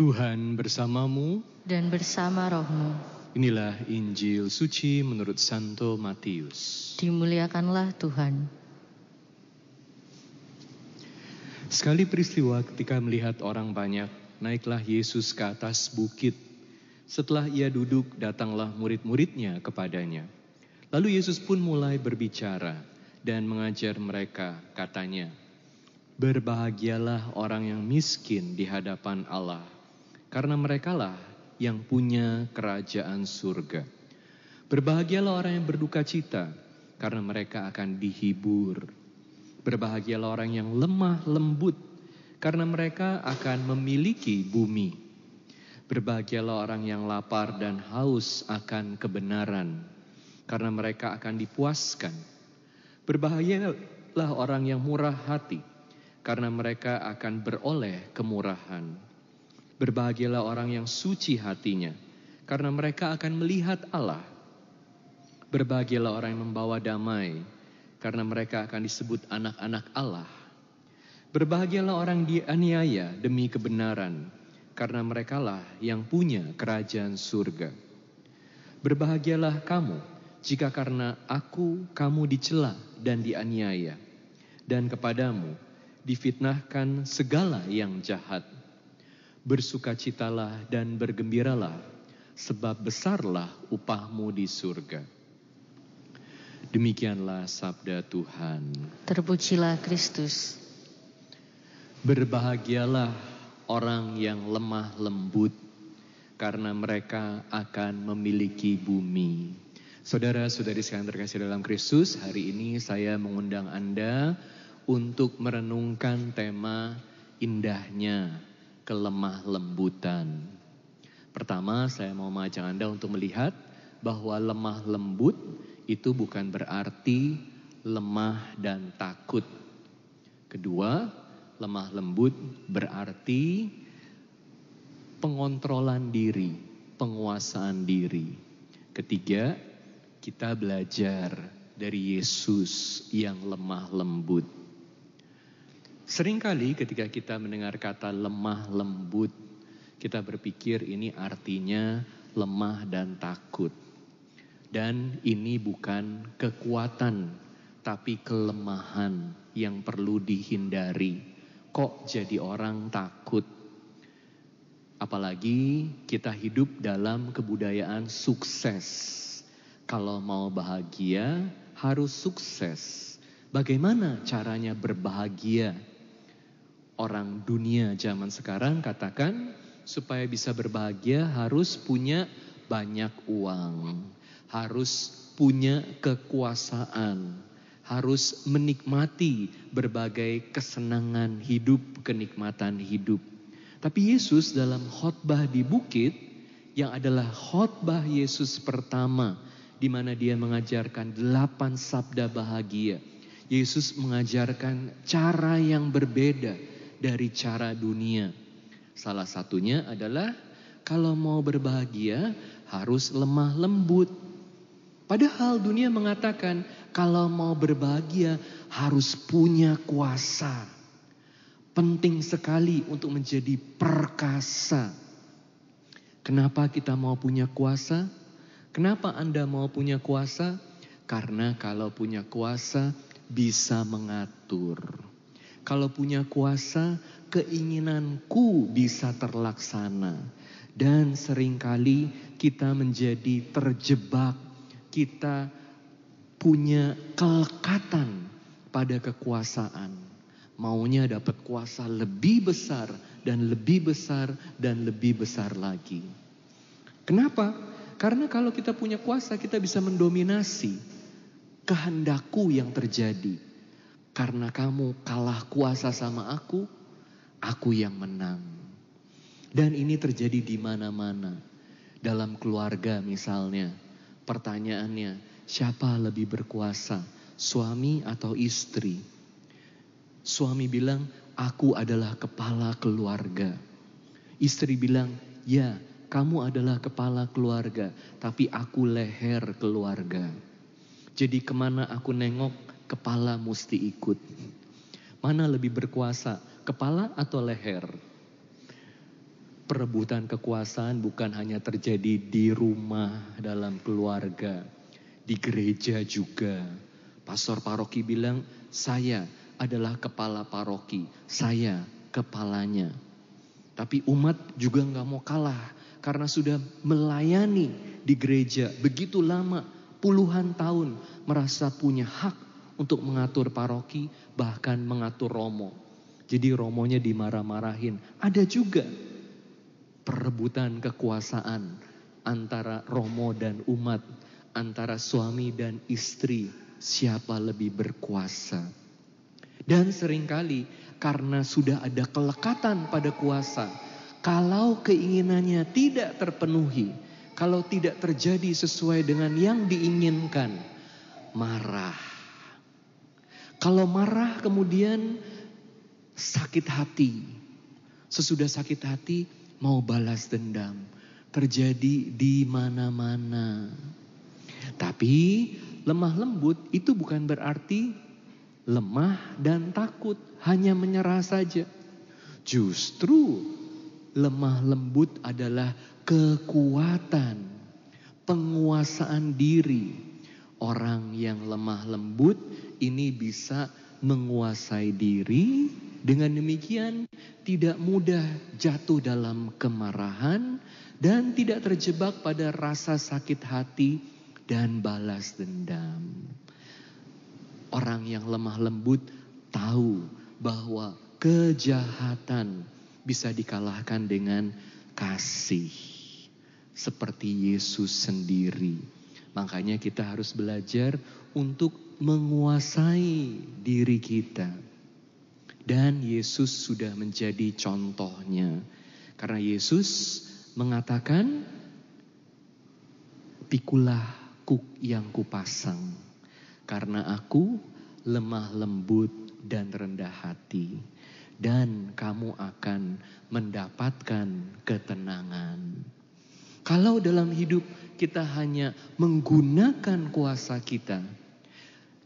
Tuhan bersamamu dan bersama rohmu. Inilah Injil suci menurut Santo Matius. Dimuliakanlah Tuhan. Sekali peristiwa ketika melihat orang banyak, naiklah Yesus ke atas bukit. Setelah ia duduk, datanglah murid-muridnya kepadanya. Lalu Yesus pun mulai berbicara dan mengajar mereka, katanya, Berbahagialah orang yang miskin di hadapan Allah, karena merekalah yang punya kerajaan surga. Berbahagialah orang yang berduka cita, karena mereka akan dihibur. Berbahagialah orang yang lemah lembut, karena mereka akan memiliki bumi. Berbahagialah orang yang lapar dan haus akan kebenaran, karena mereka akan dipuaskan. Berbahagialah orang yang murah hati, karena mereka akan beroleh kemurahan. Berbahagialah orang yang suci hatinya, karena mereka akan melihat Allah. Berbahagialah orang yang membawa damai, karena mereka akan disebut anak-anak Allah. Berbahagialah orang dianiaya demi kebenaran, karena merekalah yang punya kerajaan surga. Berbahagialah kamu jika karena aku kamu dicela dan dianiaya, dan kepadamu difitnahkan segala yang jahat. Bersukacitalah dan bergembiralah, sebab besarlah upahmu di surga. Demikianlah sabda Tuhan. Terpujilah Kristus. Berbahagialah orang yang lemah lembut, karena mereka akan memiliki bumi. Saudara-saudari sekalian terkasih dalam Kristus, hari ini saya mengundang Anda untuk merenungkan tema indahnya kelemah lembutan. Pertama, saya mau mengajak Anda untuk melihat bahwa lemah lembut itu bukan berarti lemah dan takut. Kedua, lemah lembut berarti pengontrolan diri, penguasaan diri. Ketiga, kita belajar dari Yesus yang lemah lembut. Seringkali ketika kita mendengar kata lemah lembut, kita berpikir ini artinya lemah dan takut. Dan ini bukan kekuatan, tapi kelemahan yang perlu dihindari. Kok jadi orang takut? Apalagi kita hidup dalam kebudayaan sukses. Kalau mau bahagia harus sukses. Bagaimana caranya berbahagia? Orang dunia zaman sekarang katakan supaya bisa berbahagia harus punya banyak uang, harus punya kekuasaan, harus menikmati berbagai kesenangan hidup, kenikmatan hidup. Tapi Yesus dalam khotbah di bukit yang adalah khotbah Yesus pertama di mana dia mengajarkan delapan sabda bahagia. Yesus mengajarkan cara yang berbeda dari cara dunia. Salah satunya adalah kalau mau berbahagia harus lemah lembut. Padahal dunia mengatakan kalau mau berbahagia harus punya kuasa. Penting sekali untuk menjadi perkasa. Kenapa kita mau punya kuasa? Kenapa Anda mau punya kuasa? Karena kalau punya kuasa bisa mengatur. Kalau punya kuasa, keinginanku bisa terlaksana. Dan sering kali kita menjadi terjebak, kita punya kelekatan pada kekuasaan. Maunya dapat kuasa lebih besar dan lebih besar dan lebih besar lagi. Kenapa? Karena kalau kita punya kuasa kita bisa mendominasi kehendakku yang terjadi karena kamu kalah kuasa sama aku, aku yang menang. Dan ini terjadi di mana-mana. Dalam keluarga misalnya, pertanyaannya, siapa lebih berkuasa, suami atau istri? Suami bilang, aku adalah kepala keluarga. Istri bilang, ya, kamu adalah kepala keluarga, tapi aku leher keluarga. Jadi ke mana aku nengok, kepala mesti ikut. Mana lebih berkuasa, kepala atau leher? Perebutan kekuasaan bukan hanya terjadi di rumah, dalam keluarga, di gereja juga. Pastor paroki bilang, saya adalah kepala paroki, saya kepalanya. Tapi umat juga nggak mau kalah karena sudah melayani di gereja begitu lama, puluhan tahun merasa punya hak untuk mengatur paroki, bahkan mengatur romo. Jadi romonya dimarah-marahin. Ada juga perebutan kekuasaan antara romo dan umat, antara suami dan istri, siapa lebih berkuasa. Dan sering kali karena sudah ada kelekatan pada kuasa, kalau keinginannya tidak terpenuhi, kalau tidak terjadi sesuai dengan yang diinginkan, marah. Kalau marah kemudian sakit hati. Sesudah sakit hati mau balas dendam. Terjadi di mana-mana. Tapi lemah lembut itu bukan berarti lemah dan takut, hanya menyerah saja. Justru lemah lembut adalah kekuatan, penguasaan diri. Orang yang lemah lembut ini bisa menguasai diri, dengan demikian tidak mudah jatuh dalam kemarahan dan tidak terjebak pada rasa sakit hati dan balas dendam. Orang yang lemah lembut tahu bahwa kejahatan bisa dikalahkan dengan kasih. Seperti Yesus sendiri. Makanya kita harus belajar untuk menguasai diri kita dan Yesus sudah menjadi contohnya. Karena Yesus mengatakan, pikulah kuk yang kupasang. Karena aku lemah lembut dan rendah hati. Dan kamu akan mendapatkan ketenangan. Kalau dalam hidup kita hanya menggunakan kuasa kita,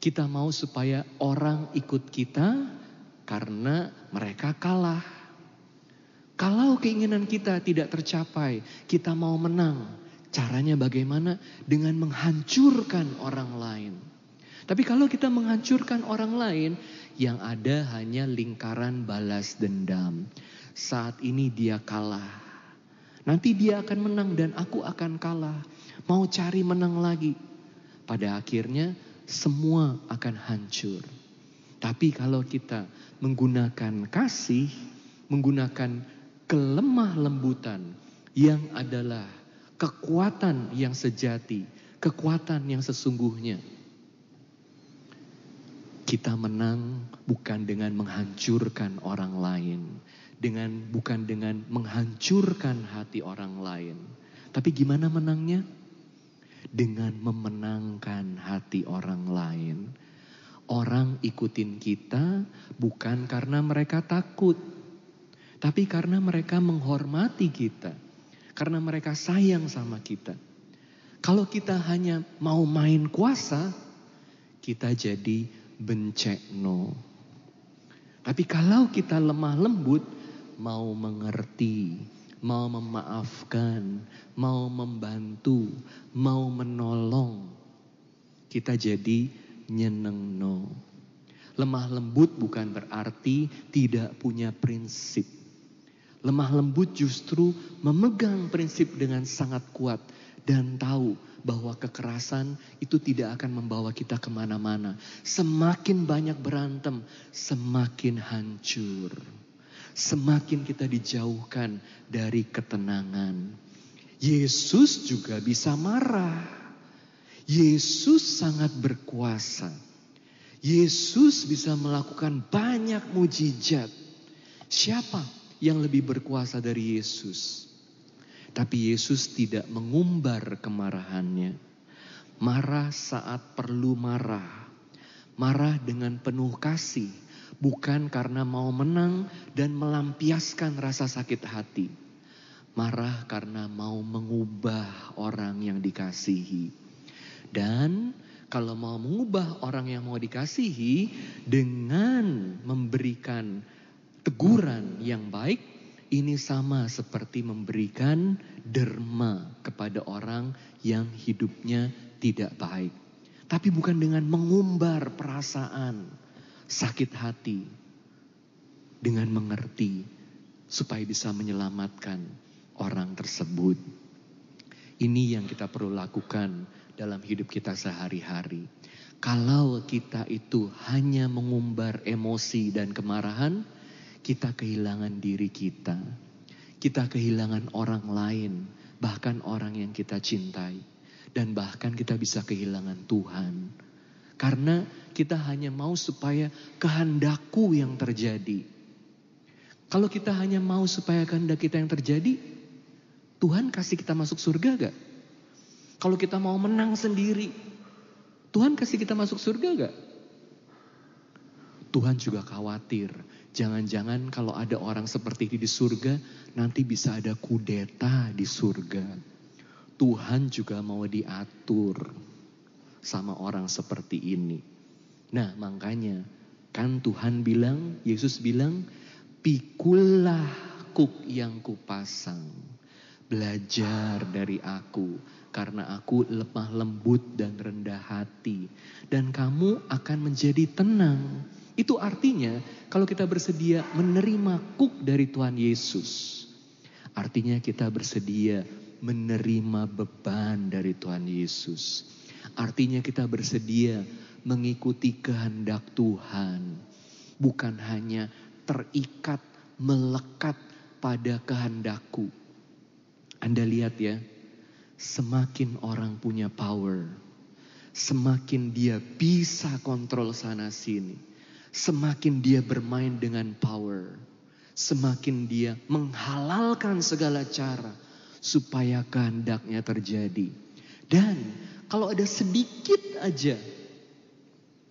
kita mau supaya orang ikut kita, karena mereka kalah. Kalau keinginan kita tidak tercapai, kita mau menang. Caranya bagaimana? Dengan menghancurkan orang lain. Tapi kalau kita menghancurkan orang lain, yang ada hanya lingkaran balas dendam. Saat ini dia kalah. Nanti dia akan menang dan aku akan kalah. Mau cari menang lagi. Pada akhirnya semua akan hancur. Tapi kalau kita menggunakan kasih, menggunakan kelemah lembutan yang adalah kekuatan yang sejati, kekuatan yang sesungguhnya. Kita menang bukan dengan menghancurkan orang lain, dengan bukan dengan menghancurkan hati orang lain. Tapi gimana menangnya? Dengan memenangkan hati orang lain Orang ikutin kita bukan karena mereka takut, tapi karena mereka menghormati kita, karena mereka sayang sama kita. Kalau kita hanya mau main kuasa, kita jadi bencekno. Tapi kalau kita lemah lembut, mau mengerti, mau memaafkan, mau membantu, mau menolong, kita jadi nyenengno. Lemah lembut bukan berarti tidak punya prinsip. Lemah lembut justru memegang prinsip dengan sangat kuat dan tahu bahwa kekerasan itu tidak akan membawa kita ke mana-mana. Semakin banyak berantem, semakin hancur. Semakin kita dijauhkan dari ketenangan. Yesus juga bisa marah. Yesus sangat berkuasa. Yesus bisa melakukan banyak mujizat. Siapa yang lebih berkuasa dari Yesus? Tapi Yesus tidak mengumbar kemarahannya. Marah saat perlu marah. Marah dengan penuh kasih. Bukan karena mau menang dan melampiaskan rasa sakit hati. Marah karena mau mengubah orang yang dikasihi. Dan kalau mau mengubah orang yang mau dikasihi dengan memberikan teguran yang baik, Ini sama seperti memberikan derma kepada orang yang hidupnya tidak baik. Tapi bukan dengan mengumbar perasaan, sakit hati. Dengan mengerti supaya bisa menyelamatkan orang tersebut. Ini yang kita perlu lakukan dalam hidup kita sehari-hari. Kalau kita itu hanya mengumbar emosi dan kemarahan, kita kehilangan diri kita. Kita kehilangan orang lain, bahkan orang yang kita cintai. Dan bahkan kita bisa kehilangan Tuhan. Karena kita hanya mau supaya kehendakku yang terjadi. Kalau kita hanya mau supaya kehendak kita yang terjadi, Tuhan kasih kita masuk surga gak? Kalau kita mau menang sendiri, Tuhan kasih kita masuk surga gak? Tuhan juga khawatir. Jangan-jangan kalau ada orang seperti ini di surga, nanti bisa ada kudeta di surga. Tuhan juga mau diatur sama orang seperti ini. Nah makanya kan Tuhan bilang, Yesus bilang, pikullah kuk yang kupasang. Belajar dari aku, karena aku lemah lembut dan rendah hati. Dan kamu akan menjadi tenang. Itu artinya kalau kita bersedia menerima kuk dari Tuhan Yesus. Artinya kita bersedia menerima beban dari Tuhan Yesus. Artinya kita bersedia mengikuti kehendak Tuhan. Bukan hanya terikat, melekat pada kehendakku. Anda lihat ya, semakin orang punya power, semakin dia bisa kontrol sana sini semakin dia bermain dengan power, semakin dia menghalalkan segala cara supaya kehendaknya terjadi. Dan kalau ada sedikit aja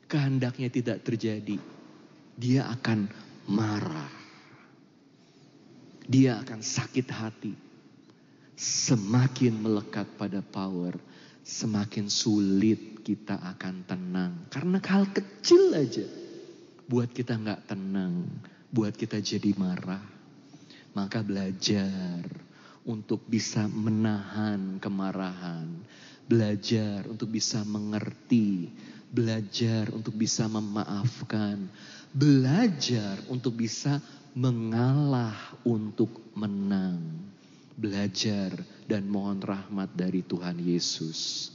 kehendaknya tidak terjadi, dia akan marah. Dia akan sakit hati. Semakin melekat pada power, semakin sulit kita akan tenang. Karena hal kecil aja buat kita nggak tenang, buat kita jadi marah. Maka belajar untuk bisa menahan kemarahan, belajar untuk bisa mengerti, belajar untuk bisa memaafkan, belajar untuk bisa mengalah untuk menang, belajar dan mohon rahmat dari Tuhan Yesus.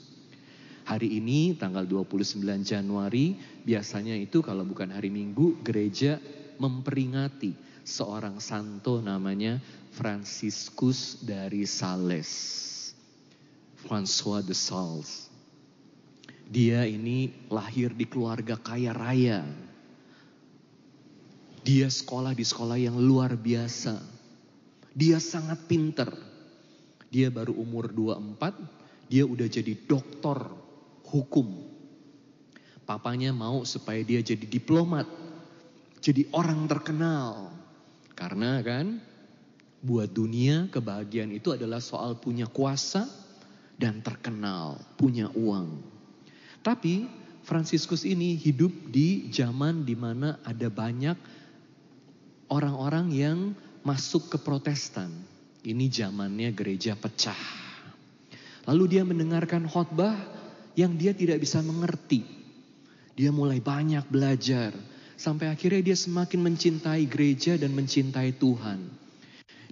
Hari ini tanggal 29 Januari biasanya itu kalau bukan hari Minggu gereja memperingati seorang santo namanya Franciscus dari Sales. François de Sales. Dia ini lahir di keluarga kaya raya. Dia sekolah di sekolah yang luar biasa. Dia sangat pinter. Dia baru umur 24, dia udah jadi doktor hukum. Papanya mau supaya dia jadi diplomat, jadi orang terkenal. Karena kan buat dunia kebahagiaan itu adalah soal punya kuasa dan terkenal, punya uang. Tapi Fransiskus ini hidup di zaman di mana ada banyak orang-orang yang masuk ke protestan. Ini zamannya gereja pecah. Lalu dia mendengarkan khotbah yang dia tidak bisa mengerti. Dia mulai banyak belajar sampai akhirnya dia semakin mencintai gereja dan mencintai Tuhan.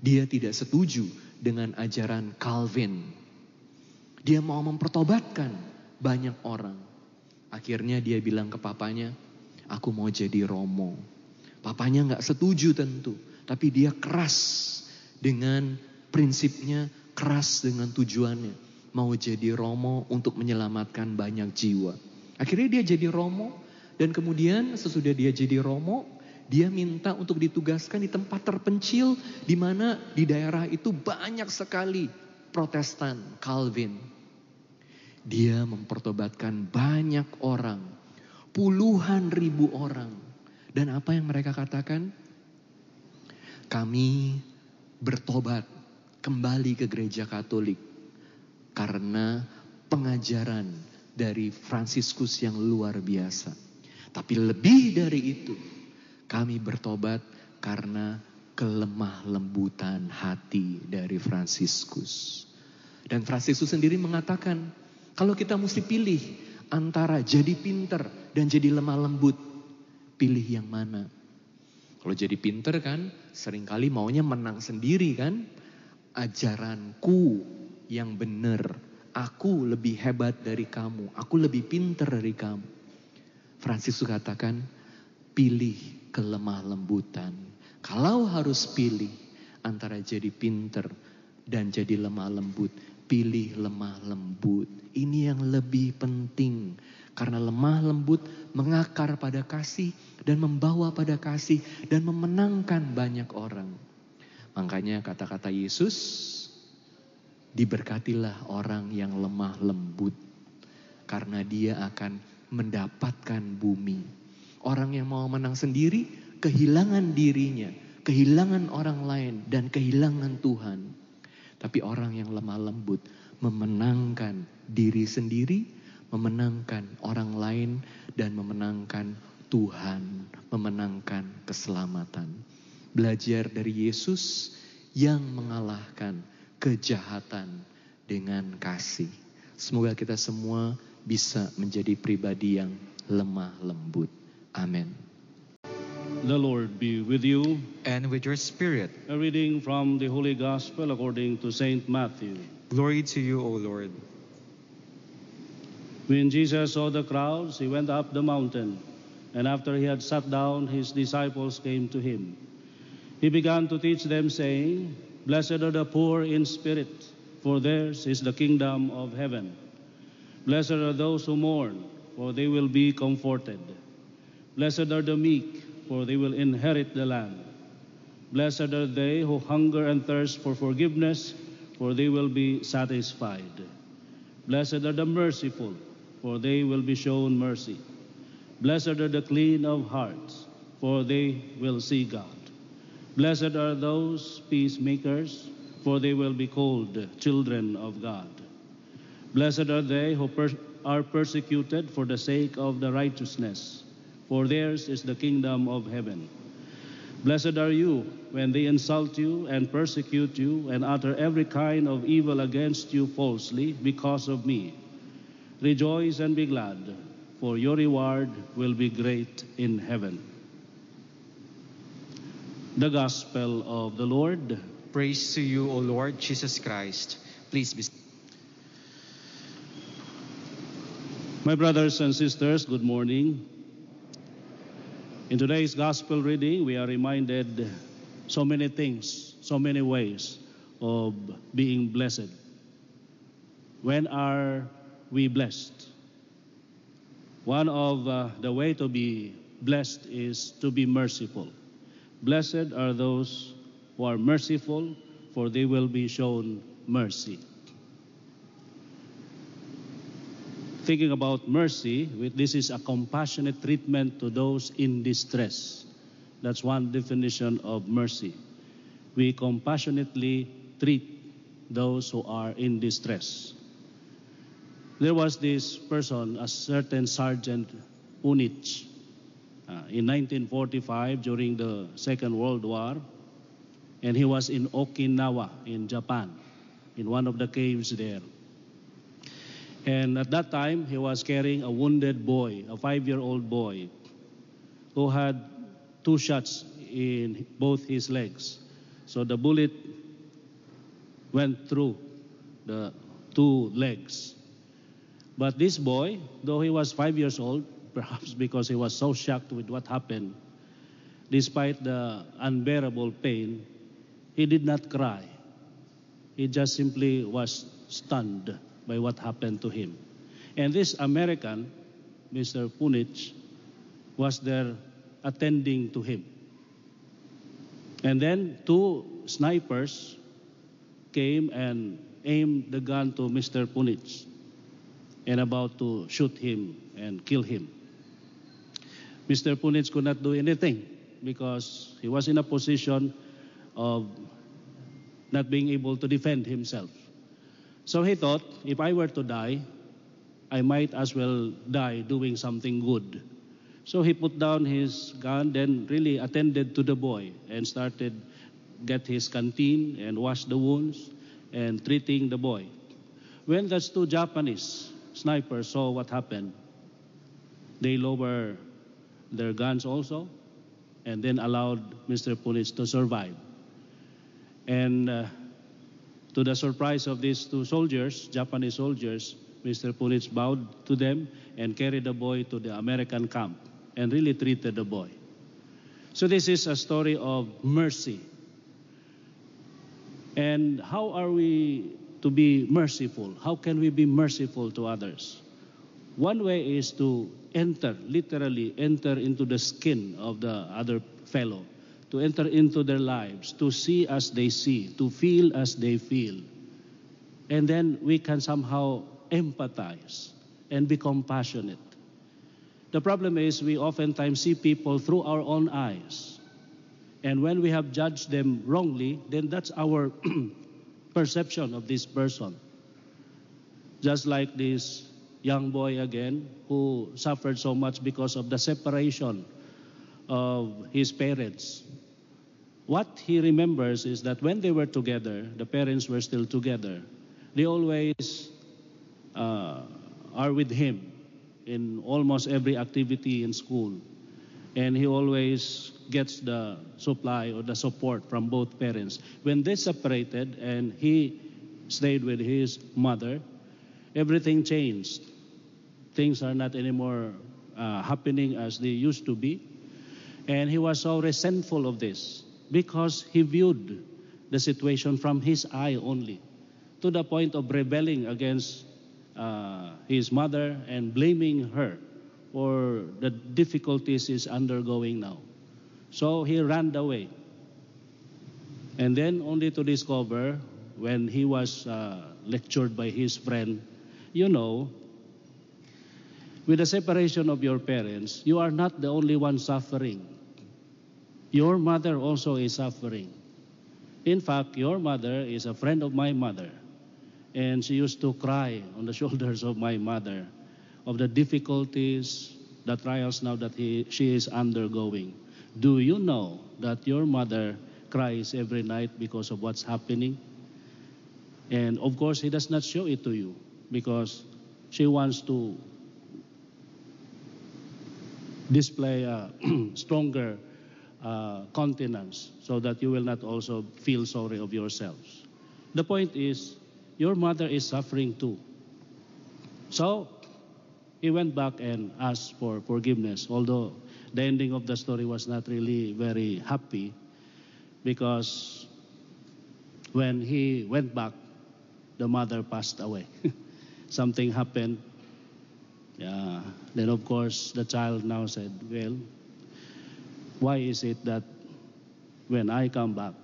Dia tidak setuju dengan ajaran Calvin. Dia mau mempertobatkan banyak orang. Akhirnya dia bilang ke papanya, aku mau jadi Romo. Papanya nggak setuju tentu, tapi dia keras dengan prinsipnya, keras dengan tujuannya mau jadi Romo untuk menyelamatkan banyak jiwa. Akhirnya dia jadi Romo dan kemudian sesudah dia jadi Romo, dia minta untuk ditugaskan di tempat terpencil di mana di daerah itu banyak sekali Protestan, Calvin. Dia mempertobatkan banyak orang, puluhan ribu orang. Dan apa yang mereka katakan? Kami bertobat kembali ke gereja Katolik karena pengajaran dari Fransiskus yang luar biasa. Tapi lebih dari itu, kami bertobat karena kelemah lembutan hati dari Fransiskus. Dan Fransiskus sendiri mengatakan, kalau kita mesti pilih antara jadi pinter dan jadi lemah lembut, pilih yang mana? Kalau jadi pinter kan, sering kali maunya menang sendiri kan? Ajaranku yang benar, aku lebih hebat dari kamu, aku lebih pinter dari kamu. Fransiskus katakan, pilih kelemah lembutan. Kalau harus pilih antara jadi pinter dan jadi lemah lembut, pilih lemah lembut. Ini yang lebih penting. Karena lemah lembut mengakar pada kasih dan membawa pada kasih dan memenangkan banyak orang. Makanya kata-kata Yesus, diberkatilah orang yang lemah lembut. Karena dia akan mendapatkan bumi. Orang yang mau menang sendiri kehilangan dirinya, kehilangan orang lain dan kehilangan Tuhan. Tapi orang yang lemah lembut memenangkan diri sendiri, memenangkan orang lain dan memenangkan Tuhan, memenangkan keselamatan. Belajar dari Yesus yang mengalahkan kejahatan dengan kasih. Semoga kita semua bisa menjadi pribadi yang lemah lembut. Amin. The Lord be with you. and with your spirit. A reading from the Holy Gospel according to Saint Matthew. Glory to you, O Lord. When Jesus saw the crowds, he went up the mountain, and after he had sat down, his disciples came to him. He began to teach them, saying, Blessed are the poor in spirit, for theirs is the kingdom of heaven. Blessed are those who mourn, for they will be comforted. Blessed are the meek, for they will inherit the land. Blessed are they who hunger and thirst for forgiveness, for they will be satisfied. Blessed are the merciful, for they will be shown mercy. Blessed are the clean of hearts, for they will see God. Blessed are those peacemakers, for they will be called children of God. Blessed are they who per- are persecuted for the sake of the righteousness, for theirs is the kingdom of heaven. Blessed are you when they insult you and persecute you and utter every kind of evil against you falsely because of me. Rejoice and be glad, for your reward will be great in heaven. The Gospel of the Lord. Praise to you, O Lord Jesus Christ. Please be My brothers and sisters, good morning. In today's gospel reading, we are reminded so many things, so many ways of being blessed. When are we blessed? One of uh, the way to be blessed is to be merciful. Blessed are those who are merciful, for they will be shown mercy. Thinking about mercy, this is a compassionate treatment to those in distress. That's one definition of mercy. We compassionately treat those who are in distress. There was this person, a certain Sergeant Unich, uh, in 1945 during the Second World War, and he was in Okinawa, in Japan, in one of the caves there. And at that time, he was carrying a wounded boy, a five year old boy, who had two shots in both his legs. So the bullet went through the two legs. But this boy, though he was five years old, perhaps because he was so shocked with what happened, despite the unbearable pain, he did not cry. He just simply was stunned by what happened to him. And this American, Mr. Punich, was there attending to him. And then two snipers came and aimed the gun to Mr. Punich and about to shoot him and kill him. Mr. Punich could not do anything because he was in a position of not being able to defend himself. So he thought, if I were to die, I might as well die doing something good. So he put down his gun, then really attended to the boy and started get his canteen and wash the wounds and treating the boy. When those two Japanese snipers saw what happened, they lower their guns also and then allowed Mr. Punich to survive. And uh, to the surprise of these two soldiers, Japanese soldiers, Mr. Punich bowed to them and carried the boy to the American camp and really treated the boy. So this is a story of mercy. And how are we to be merciful? How can we be merciful to others? One way is to enter, literally enter into the skin of the other fellow, to enter into their lives, to see as they see, to feel as they feel. And then we can somehow empathize and be compassionate. The problem is we oftentimes see people through our own eyes. And when we have judged them wrongly, then that's our perception of this person. Just like this young boy again who suffered so much because of the separation of his parents. What he remembers is that when they were together, the parents were still together, they always uh, are with him in almost every activity in school. And he always gets the supply or the support from both parents. When they separated and he stayed with his mother, everything changed. Things are not anymore uh, happening as they used to be. And he was so resentful of this because he viewed the situation from his eye only to the point of rebelling against uh, his mother and blaming her for the difficulties he's undergoing now. So he ran away. And then only to discover when he was uh, lectured by his friend, you know, with the separation of your parents, you are not the only one suffering. Your mother also is suffering. In fact, your mother is a friend of my mother. And she used to cry on the shoulders of my mother of the difficulties, the trials now that he, she is undergoing. Do you know that your mother cries every night because of what's happening? And of course, he does not show it to you because she wants to display a stronger uh, countenance so that you will not also feel sorry of yourselves. The point is, your mother is suffering too. So he went back and asked for forgiveness, although the ending of the story was not really very happy because when he went back, the mother passed away. Something happened. Yeah. Then, of course, the child now said, Well, why is it that when I come back,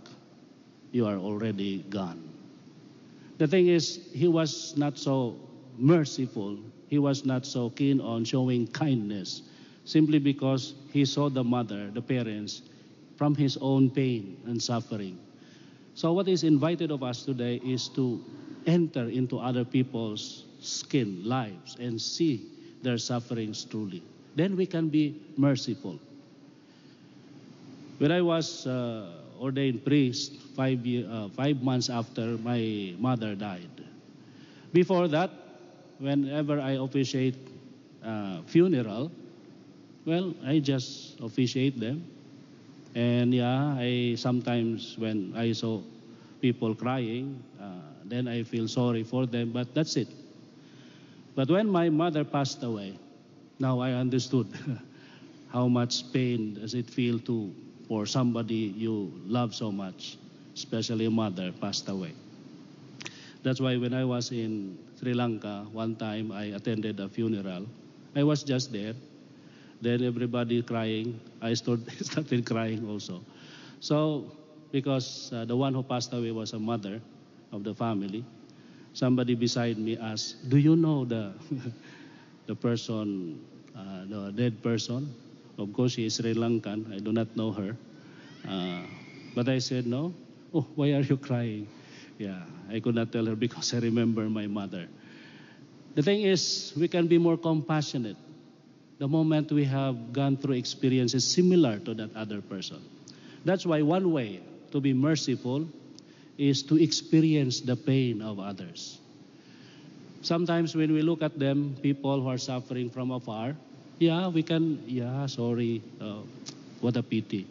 you are already gone? The thing is, he was not so merciful. He was not so keen on showing kindness simply because he saw the mother, the parents, from his own pain and suffering. So, what is invited of us today is to enter into other people's skin, lives, and see their sufferings truly. Then we can be merciful. When I was uh, ordained priest five, year, uh, five months after my mother died, before that, whenever I officiate uh, funeral, well, I just officiate them. And yeah, I sometimes when I saw people crying, uh, then I feel sorry for them, but that's it. But when my mother passed away, now I understood how much pain does it feel to for somebody you love so much, especially mother passed away. That's why when I was in Sri Lanka, one time I attended a funeral. I was just there. Then everybody crying. I started crying also. So, because uh, the one who passed away was a mother of the family, somebody beside me asked, "Do you know the the person, uh, the dead person?" Of course, she is Sri Lankan. I do not know her, uh, but I said, "No." Oh, why are you crying? Yeah, I could not tell her because I remember my mother. The thing is, we can be more compassionate the moment we have gone through experiences similar to that other person. That's why one way to be merciful is to experience the pain of others. Sometimes when we look at them, people who are suffering from afar, yeah, we can, yeah, sorry, uh, what a pity.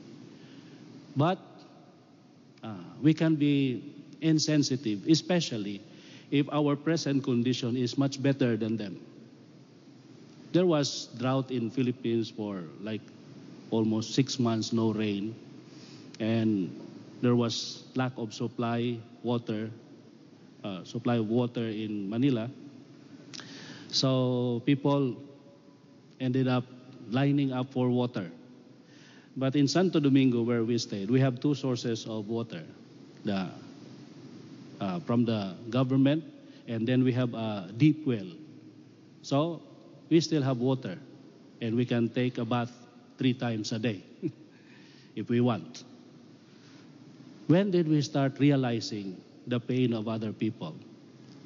But uh, we can be insensitive, especially if our present condition is much better than them. There was drought in Philippines for like almost six months, no rain, and there was lack of supply water, uh, supply of water in Manila. So people ended up lining up for water. But in Santo Domingo, where we stayed, we have two sources of water. The uh, from the government, and then we have a deep well. So we still have water, and we can take a bath three times a day if we want. When did we start realizing the pain of other people?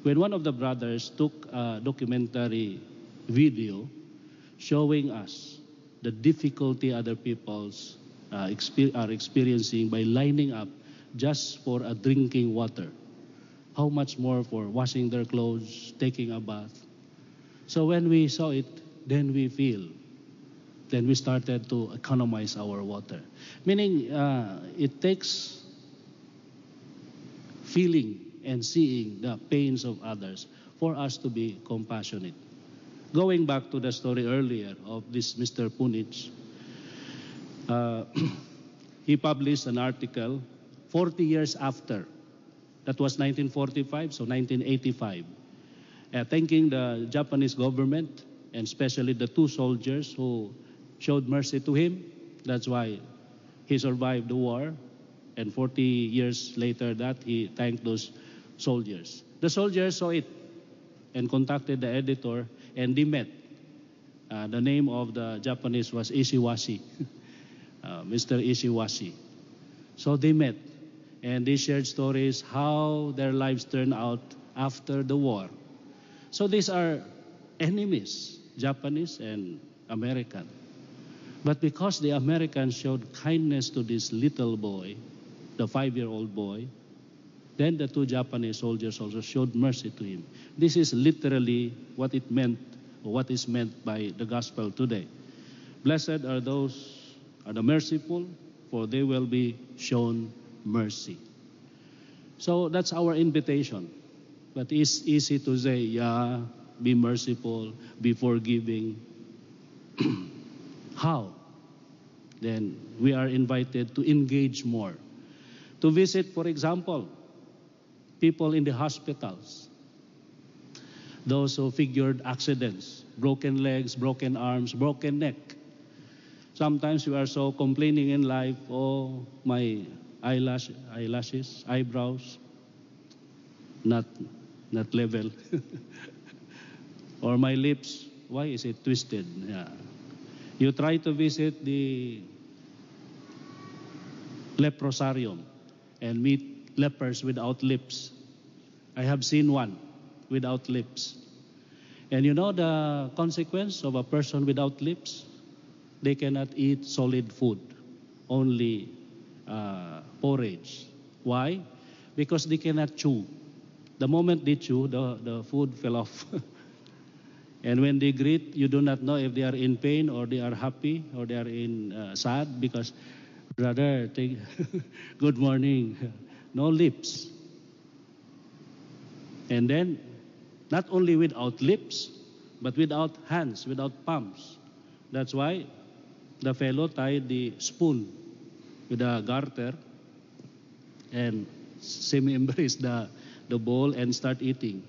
When one of the brothers took a documentary video showing us the difficulty other people's uh, exper- are experiencing by lining up just for a drinking water. How much more for washing their clothes, taking a bath. So when we saw it, then we feel. Then we started to economize our water. Meaning, uh, it takes feeling and seeing the pains of others for us to be compassionate. Going back to the story earlier of this Mr. Punich, uh, he published an article 40 years after. That was 1945, so 1985. Uh, thanking the Japanese government and especially the two soldiers who showed mercy to him. That's why he survived the war. And 40 years later that he thanked those soldiers. The soldiers saw it and contacted the editor and they met. Uh, the name of the Japanese was Ishiwashi, uh, Mr. Ishiwashi. So they met and they shared stories how their lives turned out after the war. So these are enemies, Japanese and American. But because the Americans showed kindness to this little boy, the five year old boy, then the two Japanese soldiers also showed mercy to him. This is literally what it meant, or what is meant by the gospel today. Blessed are those are the merciful, for they will be shown mercy. So that's our invitation. But it's easy to say, yeah, be merciful, be forgiving. How? Then we are invited to engage more. To visit, for example, people in the hospitals, those who figured accidents, broken legs, broken arms, broken neck. Sometimes we are so complaining in life, oh, my eyelash, eyelashes, eyebrows, not, not level. or my lips, why is it twisted? Yeah. You try to visit the leprosarium and meet lepers without lips. I have seen one without lips. And you know the consequence of a person without lips? They cannot eat solid food, only uh, porridge. Why? Because they cannot chew. The moment they chew, the, the food fell off. and when they greet, you do not know if they are in pain or they are happy or they are in uh, sad because, brother, take, good morning. No lips. And then, not only without lips, but without hands, without palms. That's why the fellow tied the spoon with a garter and semi-embrace the, the bowl and start eating.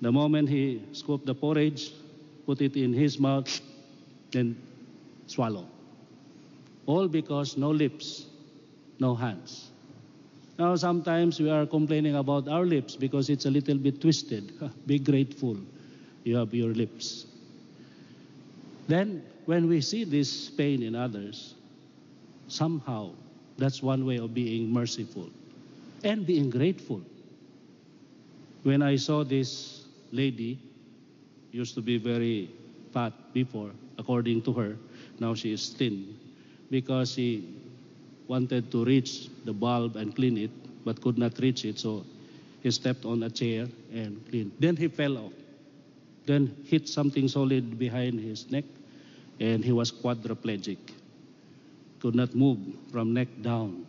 The moment he scooped the porridge, put it in his mouth, then swallow. All because no lips, no hands. Now, sometimes we are complaining about our lips because it's a little bit twisted. Be grateful you have your lips. Then, when we see this pain in others, somehow that's one way of being merciful and being grateful. When I saw this lady, used to be very fat before, according to her. Now she is thin because she wanted to reach the bulb and clean it, but could not reach it. So he stepped on a chair and cleaned. Then he fell off. Then hit something solid behind his neck, and he was quadriplegic. Could not move from neck down.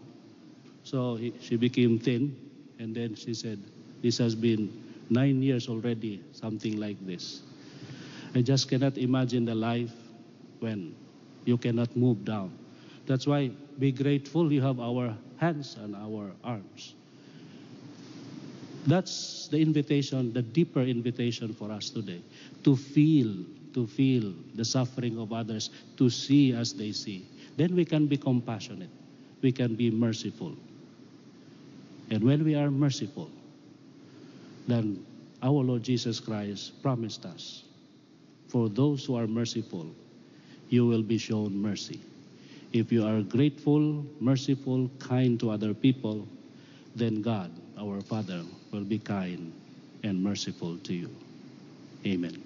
So he, she became thin, and then she said, This has been nine years already, something like this. I just cannot imagine the life when you cannot move down. That's why be grateful you have our hands and our arms. That's the invitation, the deeper invitation for us today. To feel, to feel the suffering of others, to see as they see. Then we can be compassionate. We can be merciful. And when we are merciful, then our Lord Jesus Christ promised us, for those who are merciful, you will be shown mercy. If you are grateful, merciful, kind to other people, then God, our Father, will be kind and merciful to you. Amen.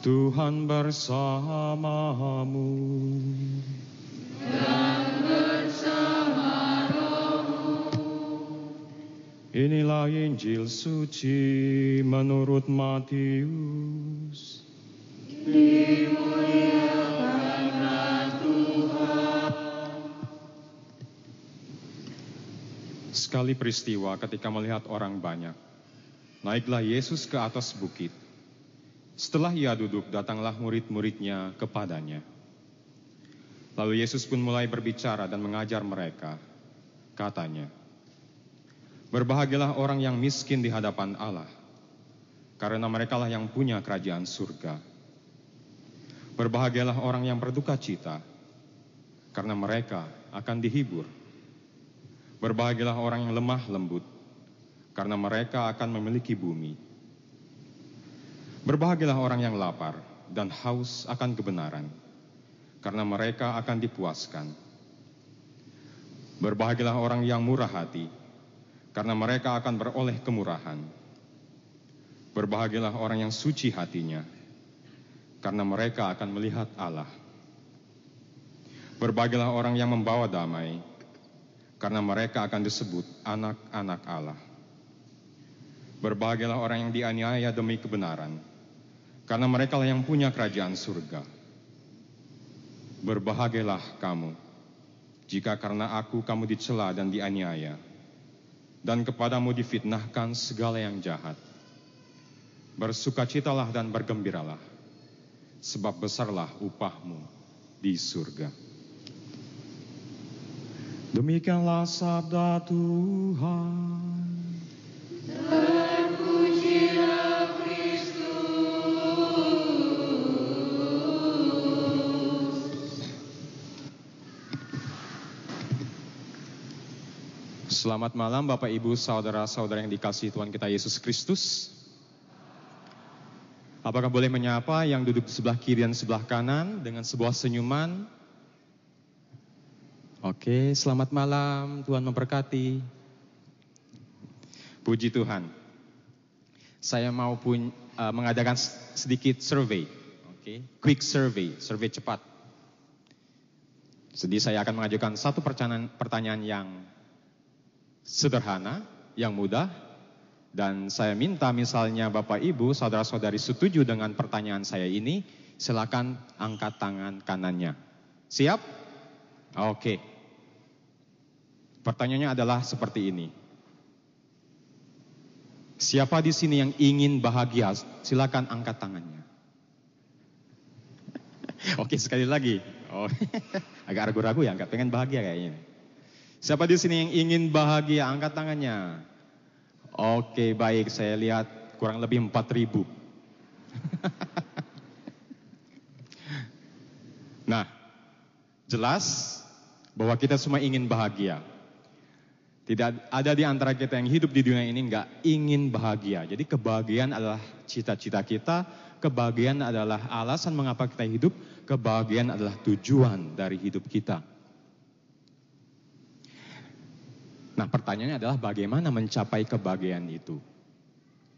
Tuhan bersamamu. Inilah Injil suci menurut Matius. Sekali peristiwa ketika melihat orang banyak, naiklah Yesus ke atas bukit. Setelah ia duduk, datanglah murid-muridnya kepadanya. Lalu Yesus pun mulai berbicara dan mengajar mereka. Katanya, Berbahagialah orang yang miskin di hadapan Allah, karena merekalah yang punya kerajaan surga. Berbahagialah orang yang berduka cita, karena mereka akan dihibur. Berbahagialah orang yang lemah lembut, karena mereka akan memiliki bumi. Berbahagialah orang yang lapar dan haus akan kebenaran, karena mereka akan dipuaskan. Berbahagialah orang yang murah hati, karena mereka akan beroleh kemurahan. Berbahagialah orang yang suci hatinya, karena mereka akan melihat Allah. Berbahagialah orang yang membawa damai, karena mereka akan disebut anak-anak Allah. Berbahagialah orang yang dianiaya demi kebenaran, karena mereka lah yang punya kerajaan surga. Berbahagialah kamu, jika karena aku kamu dicela dan dianiaya, dan kepadamu difitnahkan segala yang jahat. Bersukacitalah dan bergembiralah, sebab besarlah upahmu di surga. Demikianlah sabda Tuhan. Selamat malam Bapak Ibu saudara-saudara yang dikasihi Tuhan kita Yesus Kristus. Apakah boleh menyapa yang duduk di sebelah kiri dan sebelah kanan dengan sebuah senyuman? Oke, selamat malam. Tuhan memberkati. Puji Tuhan. Saya mau pun uh, mengadakan sedikit survei. Oke, quick survey, survei cepat. Jadi saya akan mengajukan satu pertanyaan, pertanyaan yang sederhana, yang mudah, dan saya minta misalnya Bapak Ibu, saudara-saudari setuju dengan pertanyaan saya ini, silakan angkat tangan kanannya. Siap? Oke. Pertanyaannya adalah seperti ini. Siapa di sini yang ingin bahagia? Silakan angkat tangannya. Oke, sekali lagi. Oh, agak ragu-ragu ya, nggak pengen bahagia kayaknya. Siapa di sini yang ingin bahagia? Angkat tangannya. Oke, baik. Saya lihat kurang lebih 4000. nah, jelas bahwa kita semua ingin bahagia. Tidak ada di antara kita yang hidup di dunia ini nggak ingin bahagia. Jadi kebahagiaan adalah cita-cita kita, kebahagiaan adalah alasan mengapa kita hidup, kebahagiaan adalah tujuan dari hidup kita. Nah pertanyaannya adalah bagaimana mencapai kebahagiaan itu.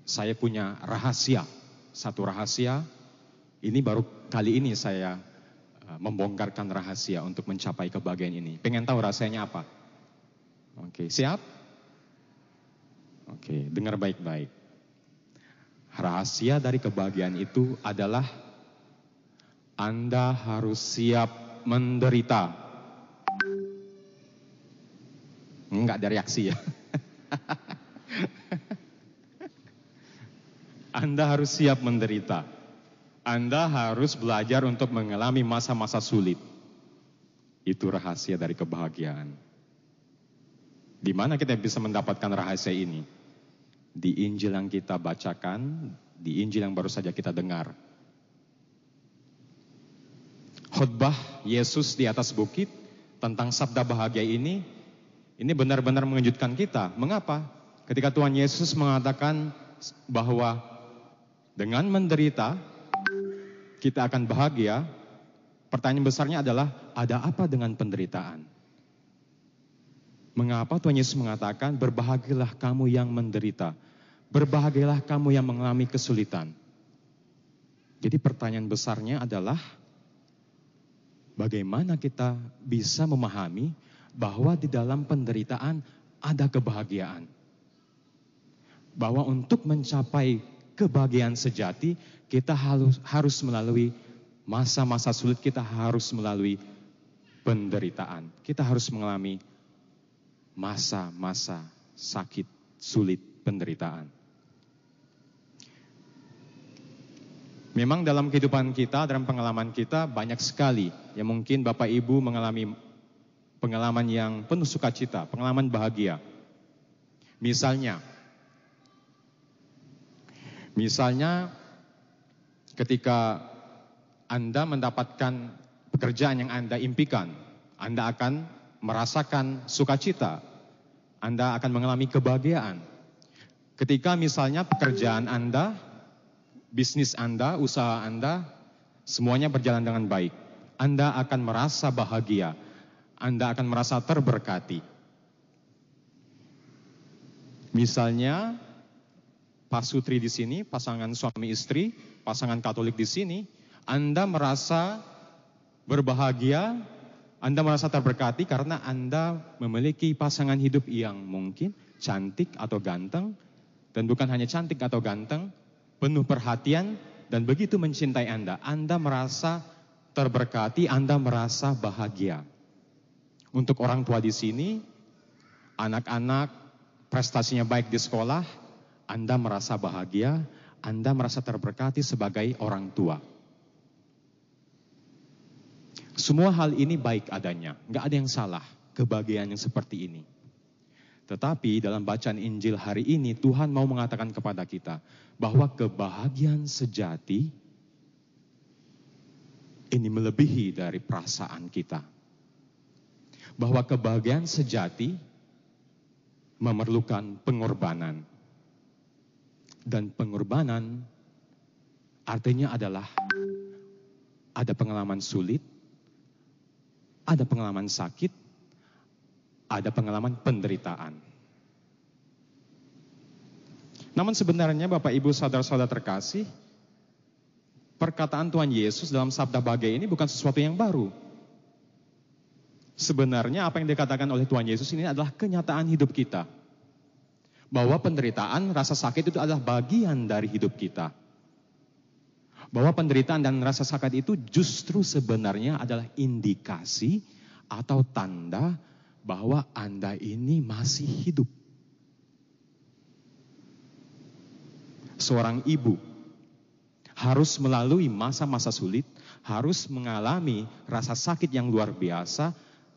saya punya rahasia. Satu rahasia, ini baru kali ini saya uh, membongkarkan rahasia untuk mencapai kebahagiaan ini. Pengen tahu rahasianya apa? Oke, siap? Oke, dengar baik-baik. Rahasia dari kebahagiaan itu adalah Anda harus siap menderita. Enggak ada reaksi ya. Anda harus siap menderita. Anda harus belajar untuk mengalami masa-masa sulit. Itu rahasia dari kebahagiaan. Di mana kita bisa mendapatkan rahasia ini? Di Injil yang kita bacakan, di Injil yang baru saja kita dengar. Khotbah Yesus di atas bukit tentang sabda bahagia ini, ini benar-benar mengejutkan kita. Mengapa? Ketika Tuhan Yesus mengatakan bahwa dengan menderita kita akan bahagia, pertanyaan besarnya adalah ada apa dengan penderitaan? Mengapa Tuhan Yesus mengatakan berbahagialah kamu yang menderita, berbahagialah kamu yang mengalami kesulitan? Jadi pertanyaan besarnya adalah bagaimana kita bisa memahami bahwa di dalam penderitaan ada kebahagiaan. Bahwa untuk mencapai kebahagiaan sejati, kita harus, harus melalui masa-masa sulit, kita harus melalui penderitaan. Kita harus mengalami masa-masa sakit, sulit, penderitaan. Memang dalam kehidupan kita, dalam pengalaman kita banyak sekali yang mungkin Bapak Ibu mengalami pengalaman yang penuh sukacita, pengalaman bahagia. Misalnya, Misalnya ketika Anda mendapatkan pekerjaan yang Anda impikan, Anda akan merasakan sukacita, Anda akan mengalami kebahagiaan. Ketika misalnya pekerjaan Anda, bisnis Anda, usaha Anda, semuanya berjalan dengan baik, Anda akan merasa bahagia, Anda akan merasa terberkati. Misalnya Pak Sutri di sini, pasangan suami istri, pasangan Katolik di sini, Anda merasa berbahagia, Anda merasa terberkati karena Anda memiliki pasangan hidup yang mungkin cantik atau ganteng, dan bukan hanya cantik atau ganteng, penuh perhatian, dan begitu mencintai Anda. Anda merasa terberkati, Anda merasa bahagia. Untuk orang tua di sini, anak-anak prestasinya baik di sekolah, anda merasa bahagia, Anda merasa terberkati sebagai orang tua. Semua hal ini baik adanya, nggak ada yang salah kebahagiaan yang seperti ini. Tetapi dalam bacaan Injil hari ini Tuhan mau mengatakan kepada kita bahwa kebahagiaan sejati ini melebihi dari perasaan kita. Bahwa kebahagiaan sejati memerlukan pengorbanan. Dan pengorbanan artinya adalah ada pengalaman sulit, ada pengalaman sakit, ada pengalaman penderitaan. Namun sebenarnya Bapak Ibu saudara-saudara terkasih, perkataan Tuhan Yesus dalam sabda bagai ini bukan sesuatu yang baru. Sebenarnya apa yang dikatakan oleh Tuhan Yesus ini adalah kenyataan hidup kita bahwa penderitaan, rasa sakit itu adalah bagian dari hidup kita. Bahwa penderitaan dan rasa sakit itu justru sebenarnya adalah indikasi atau tanda bahwa Anda ini masih hidup. Seorang ibu harus melalui masa-masa sulit, harus mengalami rasa sakit yang luar biasa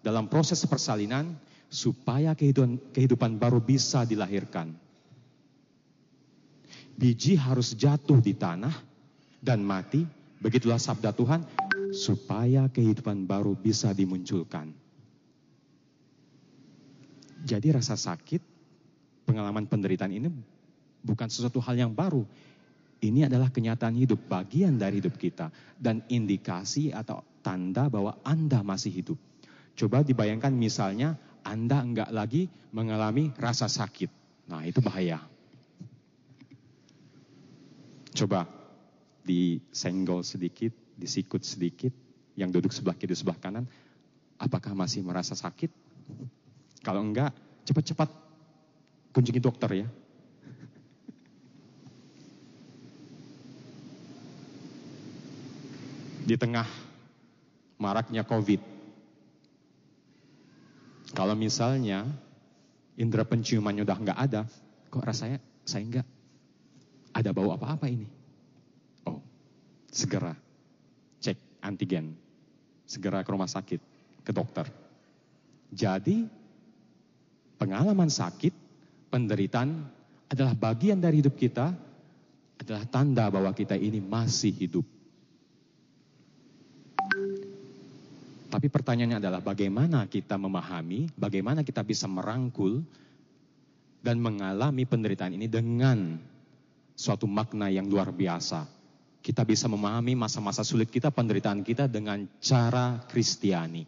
dalam proses persalinan supaya kehidupan, kehidupan baru bisa dilahirkan. Biji harus jatuh di tanah dan mati, begitulah sabda Tuhan, supaya kehidupan baru bisa dimunculkan. Jadi rasa sakit, pengalaman penderitaan ini bukan sesuatu hal yang baru. Ini adalah kenyataan hidup, bagian dari hidup kita. Dan indikasi atau tanda bahwa Anda masih hidup. Coba dibayangkan misalnya anda enggak lagi mengalami rasa sakit. Nah, itu bahaya. Coba disenggol sedikit, disikut sedikit, yang duduk sebelah kiri sebelah kanan, apakah masih merasa sakit? Kalau enggak, cepat-cepat kunjungi dokter ya. Di tengah maraknya COVID, kalau misalnya indera penciumannya udah nggak ada, kok rasanya saya nggak ada bau apa-apa ini. Oh, segera cek antigen, segera ke rumah sakit, ke dokter. Jadi pengalaman sakit, penderitaan adalah bagian dari hidup kita, adalah tanda bahwa kita ini masih hidup. Tapi pertanyaannya adalah bagaimana kita memahami, bagaimana kita bisa merangkul dan mengalami penderitaan ini dengan suatu makna yang luar biasa. Kita bisa memahami masa-masa sulit kita, penderitaan kita dengan cara Kristiani.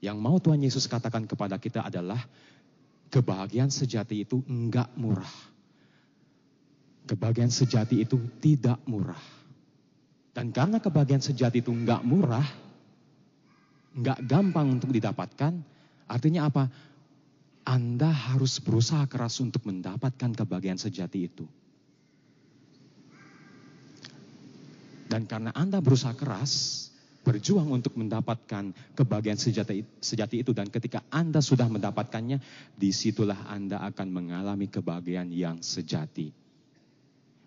Yang mau Tuhan Yesus katakan kepada kita adalah kebahagiaan sejati itu enggak murah. Kebahagiaan sejati itu tidak murah. Dan karena kebahagiaan sejati itu enggak murah, nggak gampang untuk didapatkan. Artinya apa? Anda harus berusaha keras untuk mendapatkan kebahagiaan sejati itu. Dan karena Anda berusaha keras, berjuang untuk mendapatkan kebahagiaan sejati, sejati itu. Dan ketika Anda sudah mendapatkannya, di situlah Anda akan mengalami kebahagiaan yang sejati.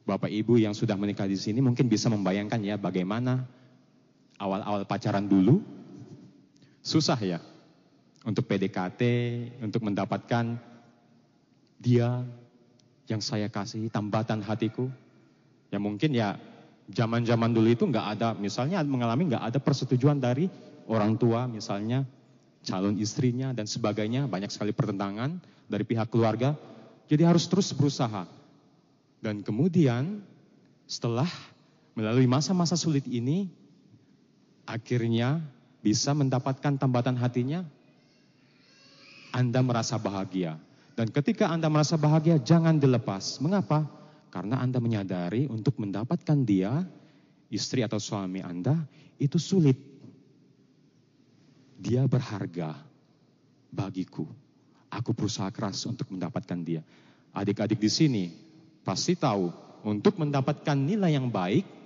Bapak Ibu yang sudah menikah di sini mungkin bisa membayangkan ya bagaimana awal-awal pacaran dulu, Susah ya untuk PDKT, untuk mendapatkan dia yang saya kasih, tambatan hatiku. Ya mungkin ya zaman-zaman dulu itu nggak ada, misalnya mengalami nggak ada persetujuan dari orang tua, misalnya calon istrinya dan sebagainya, banyak sekali pertentangan dari pihak keluarga. Jadi harus terus berusaha. Dan kemudian setelah melalui masa-masa sulit ini, akhirnya bisa mendapatkan tambatan hatinya, Anda merasa bahagia. Dan ketika Anda merasa bahagia, jangan dilepas. Mengapa? Karena Anda menyadari untuk mendapatkan dia, istri atau suami Anda, itu sulit. Dia berharga bagiku. Aku berusaha keras untuk mendapatkan dia. Adik-adik di sini pasti tahu, untuk mendapatkan nilai yang baik,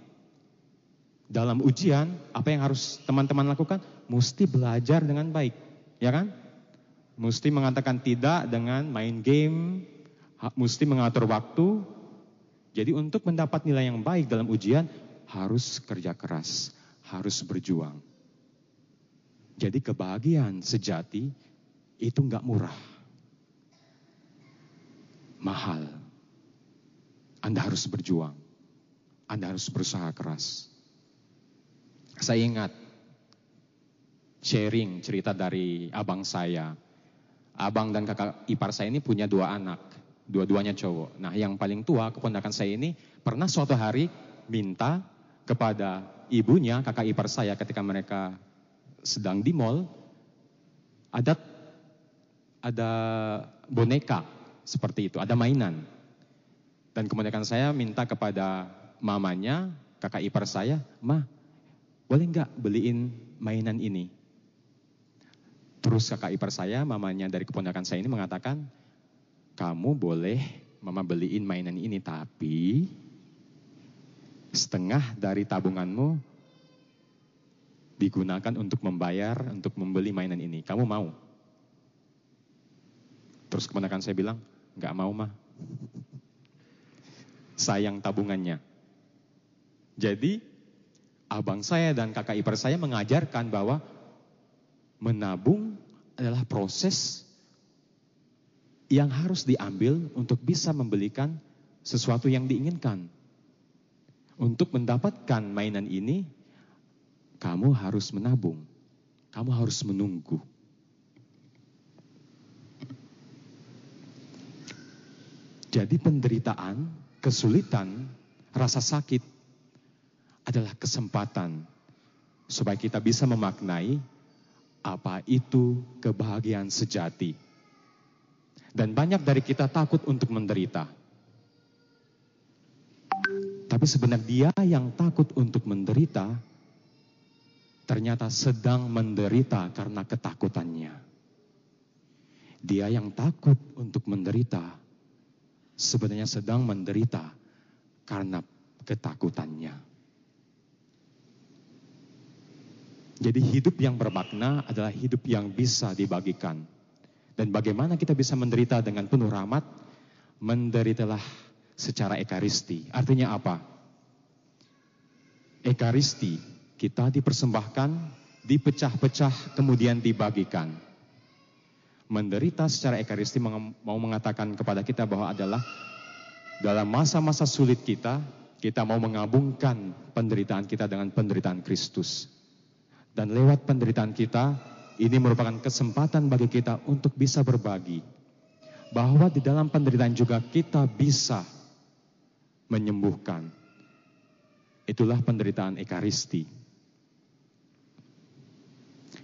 dalam ujian, apa yang harus teman-teman lakukan? Mesti belajar dengan baik, ya kan? Mesti mengatakan tidak dengan main game, mesti mengatur waktu. Jadi untuk mendapat nilai yang baik dalam ujian, harus kerja keras, harus berjuang. Jadi kebahagiaan sejati itu nggak murah. Mahal. Anda harus berjuang. Anda harus berusaha keras. Saya ingat sharing cerita dari abang saya. Abang dan kakak ipar saya ini punya dua anak, dua-duanya cowok. Nah yang paling tua, keponakan saya ini pernah suatu hari minta kepada ibunya, kakak ipar saya ketika mereka sedang di mall, ada ada boneka seperti itu, ada mainan. Dan keponakan saya minta kepada mamanya, kakak ipar saya, "Mah, boleh nggak beliin mainan ini? Terus kakak ipar saya, mamanya dari keponakan saya ini mengatakan, kamu boleh mama beliin mainan ini, tapi setengah dari tabunganmu digunakan untuk membayar, untuk membeli mainan ini. Kamu mau? Terus keponakan saya bilang, nggak mau mah. Sayang tabungannya. Jadi abang saya dan kakak ipar saya mengajarkan bahwa menabung adalah proses yang harus diambil untuk bisa membelikan sesuatu yang diinginkan. Untuk mendapatkan mainan ini, kamu harus menabung, kamu harus menunggu. Jadi penderitaan, kesulitan, rasa sakit adalah kesempatan supaya kita bisa memaknai apa itu kebahagiaan sejati. Dan banyak dari kita takut untuk menderita. Tapi sebenarnya dia yang takut untuk menderita, ternyata sedang menderita karena ketakutannya. Dia yang takut untuk menderita, sebenarnya sedang menderita karena ketakutannya. Jadi hidup yang bermakna adalah hidup yang bisa dibagikan. Dan bagaimana kita bisa menderita dengan penuh rahmat? Menderitalah secara ekaristi. Artinya apa? Ekaristi kita dipersembahkan, dipecah-pecah, kemudian dibagikan. Menderita secara ekaristi mau mengatakan kepada kita bahwa adalah dalam masa-masa sulit kita, kita mau mengabungkan penderitaan kita dengan penderitaan Kristus. Dan lewat penderitaan kita, ini merupakan kesempatan bagi kita untuk bisa berbagi. Bahwa di dalam penderitaan juga kita bisa menyembuhkan. Itulah penderitaan Ekaristi.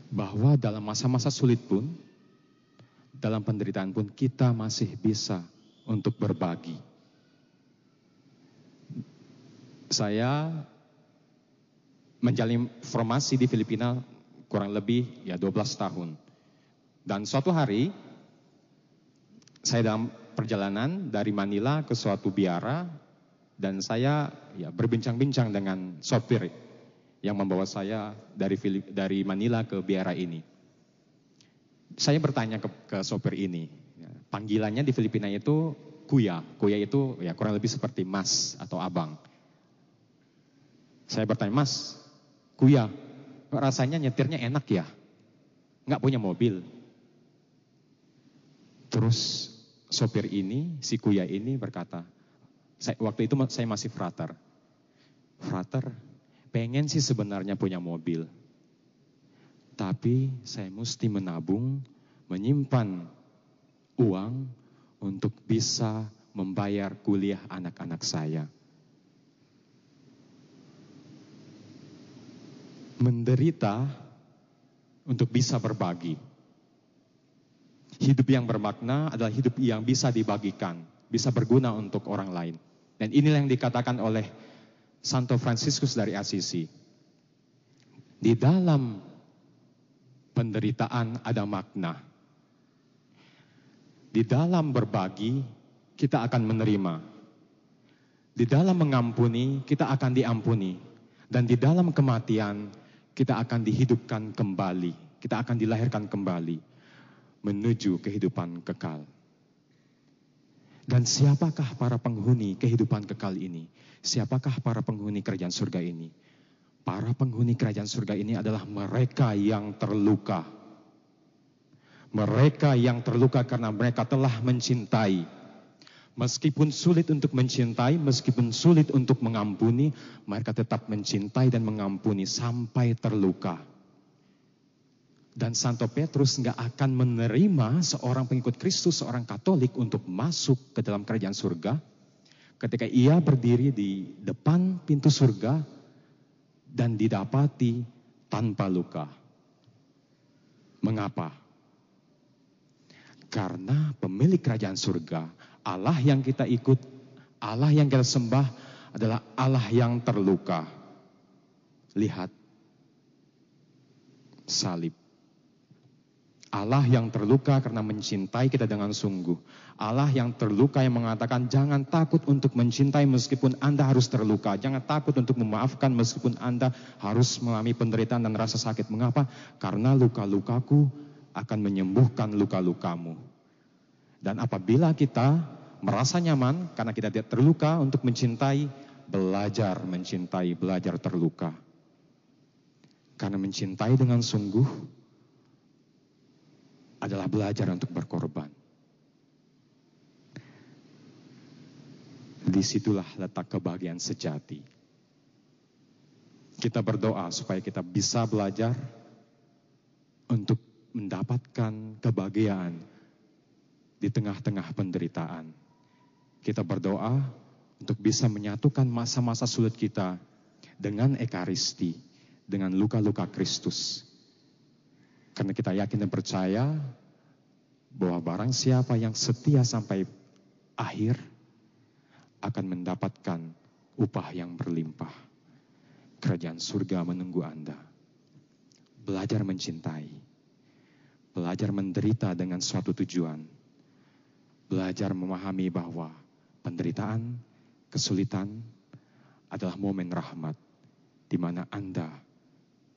Bahwa dalam masa-masa sulit pun, dalam penderitaan pun kita masih bisa untuk berbagi. Saya menjalin formasi di Filipina kurang lebih ya 12 tahun. Dan suatu hari saya dalam perjalanan dari Manila ke suatu biara dan saya ya berbincang-bincang dengan sopir yang membawa saya dari Filip, dari Manila ke biara ini. Saya bertanya ke, ke sopir ini, ya, panggilannya di Filipina itu kuya. Kuya itu ya kurang lebih seperti mas atau abang. Saya bertanya, mas, Kuya, rasanya nyetirnya enak ya? Nggak punya mobil. Terus sopir ini, si Kuya ini berkata, saya, waktu itu saya masih frater. Frater, pengen sih sebenarnya punya mobil. Tapi saya mesti menabung, menyimpan uang untuk bisa membayar kuliah anak-anak saya. Menderita untuk bisa berbagi. Hidup yang bermakna adalah hidup yang bisa dibagikan, bisa berguna untuk orang lain. Dan inilah yang dikatakan oleh Santo Fransiskus dari Assisi. Di dalam penderitaan ada makna. Di dalam berbagi, kita akan menerima. Di dalam mengampuni, kita akan diampuni. Dan di dalam kematian, kita akan dihidupkan kembali, kita akan dilahirkan kembali menuju kehidupan kekal. Dan siapakah para penghuni kehidupan kekal ini? Siapakah para penghuni kerajaan surga ini? Para penghuni kerajaan surga ini adalah mereka yang terluka. Mereka yang terluka karena mereka telah mencintai Meskipun sulit untuk mencintai, meskipun sulit untuk mengampuni, mereka tetap mencintai dan mengampuni sampai terluka. Dan Santo Petrus nggak akan menerima seorang pengikut Kristus, seorang Katolik untuk masuk ke dalam kerajaan surga ketika ia berdiri di depan pintu surga dan didapati tanpa luka. Mengapa? Karena pemilik kerajaan surga Allah yang kita ikut, Allah yang kita sembah adalah Allah yang terluka. Lihat salib. Allah yang terluka karena mencintai kita dengan sungguh. Allah yang terluka yang mengatakan jangan takut untuk mencintai meskipun Anda harus terluka. Jangan takut untuk memaafkan meskipun Anda harus mengalami penderitaan dan rasa sakit. Mengapa? Karena luka-lukaku akan menyembuhkan luka-lukamu. Dan apabila kita merasa nyaman karena kita tidak terluka untuk mencintai, belajar mencintai, belajar terluka. Karena mencintai dengan sungguh adalah belajar untuk berkorban. Di situlah letak kebahagiaan sejati. Kita berdoa supaya kita bisa belajar untuk mendapatkan kebahagiaan di tengah-tengah penderitaan. Kita berdoa untuk bisa menyatukan masa-masa sulit kita dengan ekaristi, dengan luka-luka Kristus. Karena kita yakin dan percaya bahwa barang siapa yang setia sampai akhir akan mendapatkan upah yang berlimpah. Kerajaan surga menunggu Anda. Belajar mencintai. Belajar menderita dengan suatu tujuan. Belajar memahami bahwa penderitaan, kesulitan adalah momen rahmat di mana Anda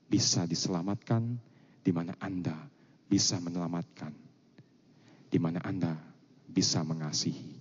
bisa diselamatkan, di mana Anda bisa menyelamatkan, di mana Anda bisa mengasihi.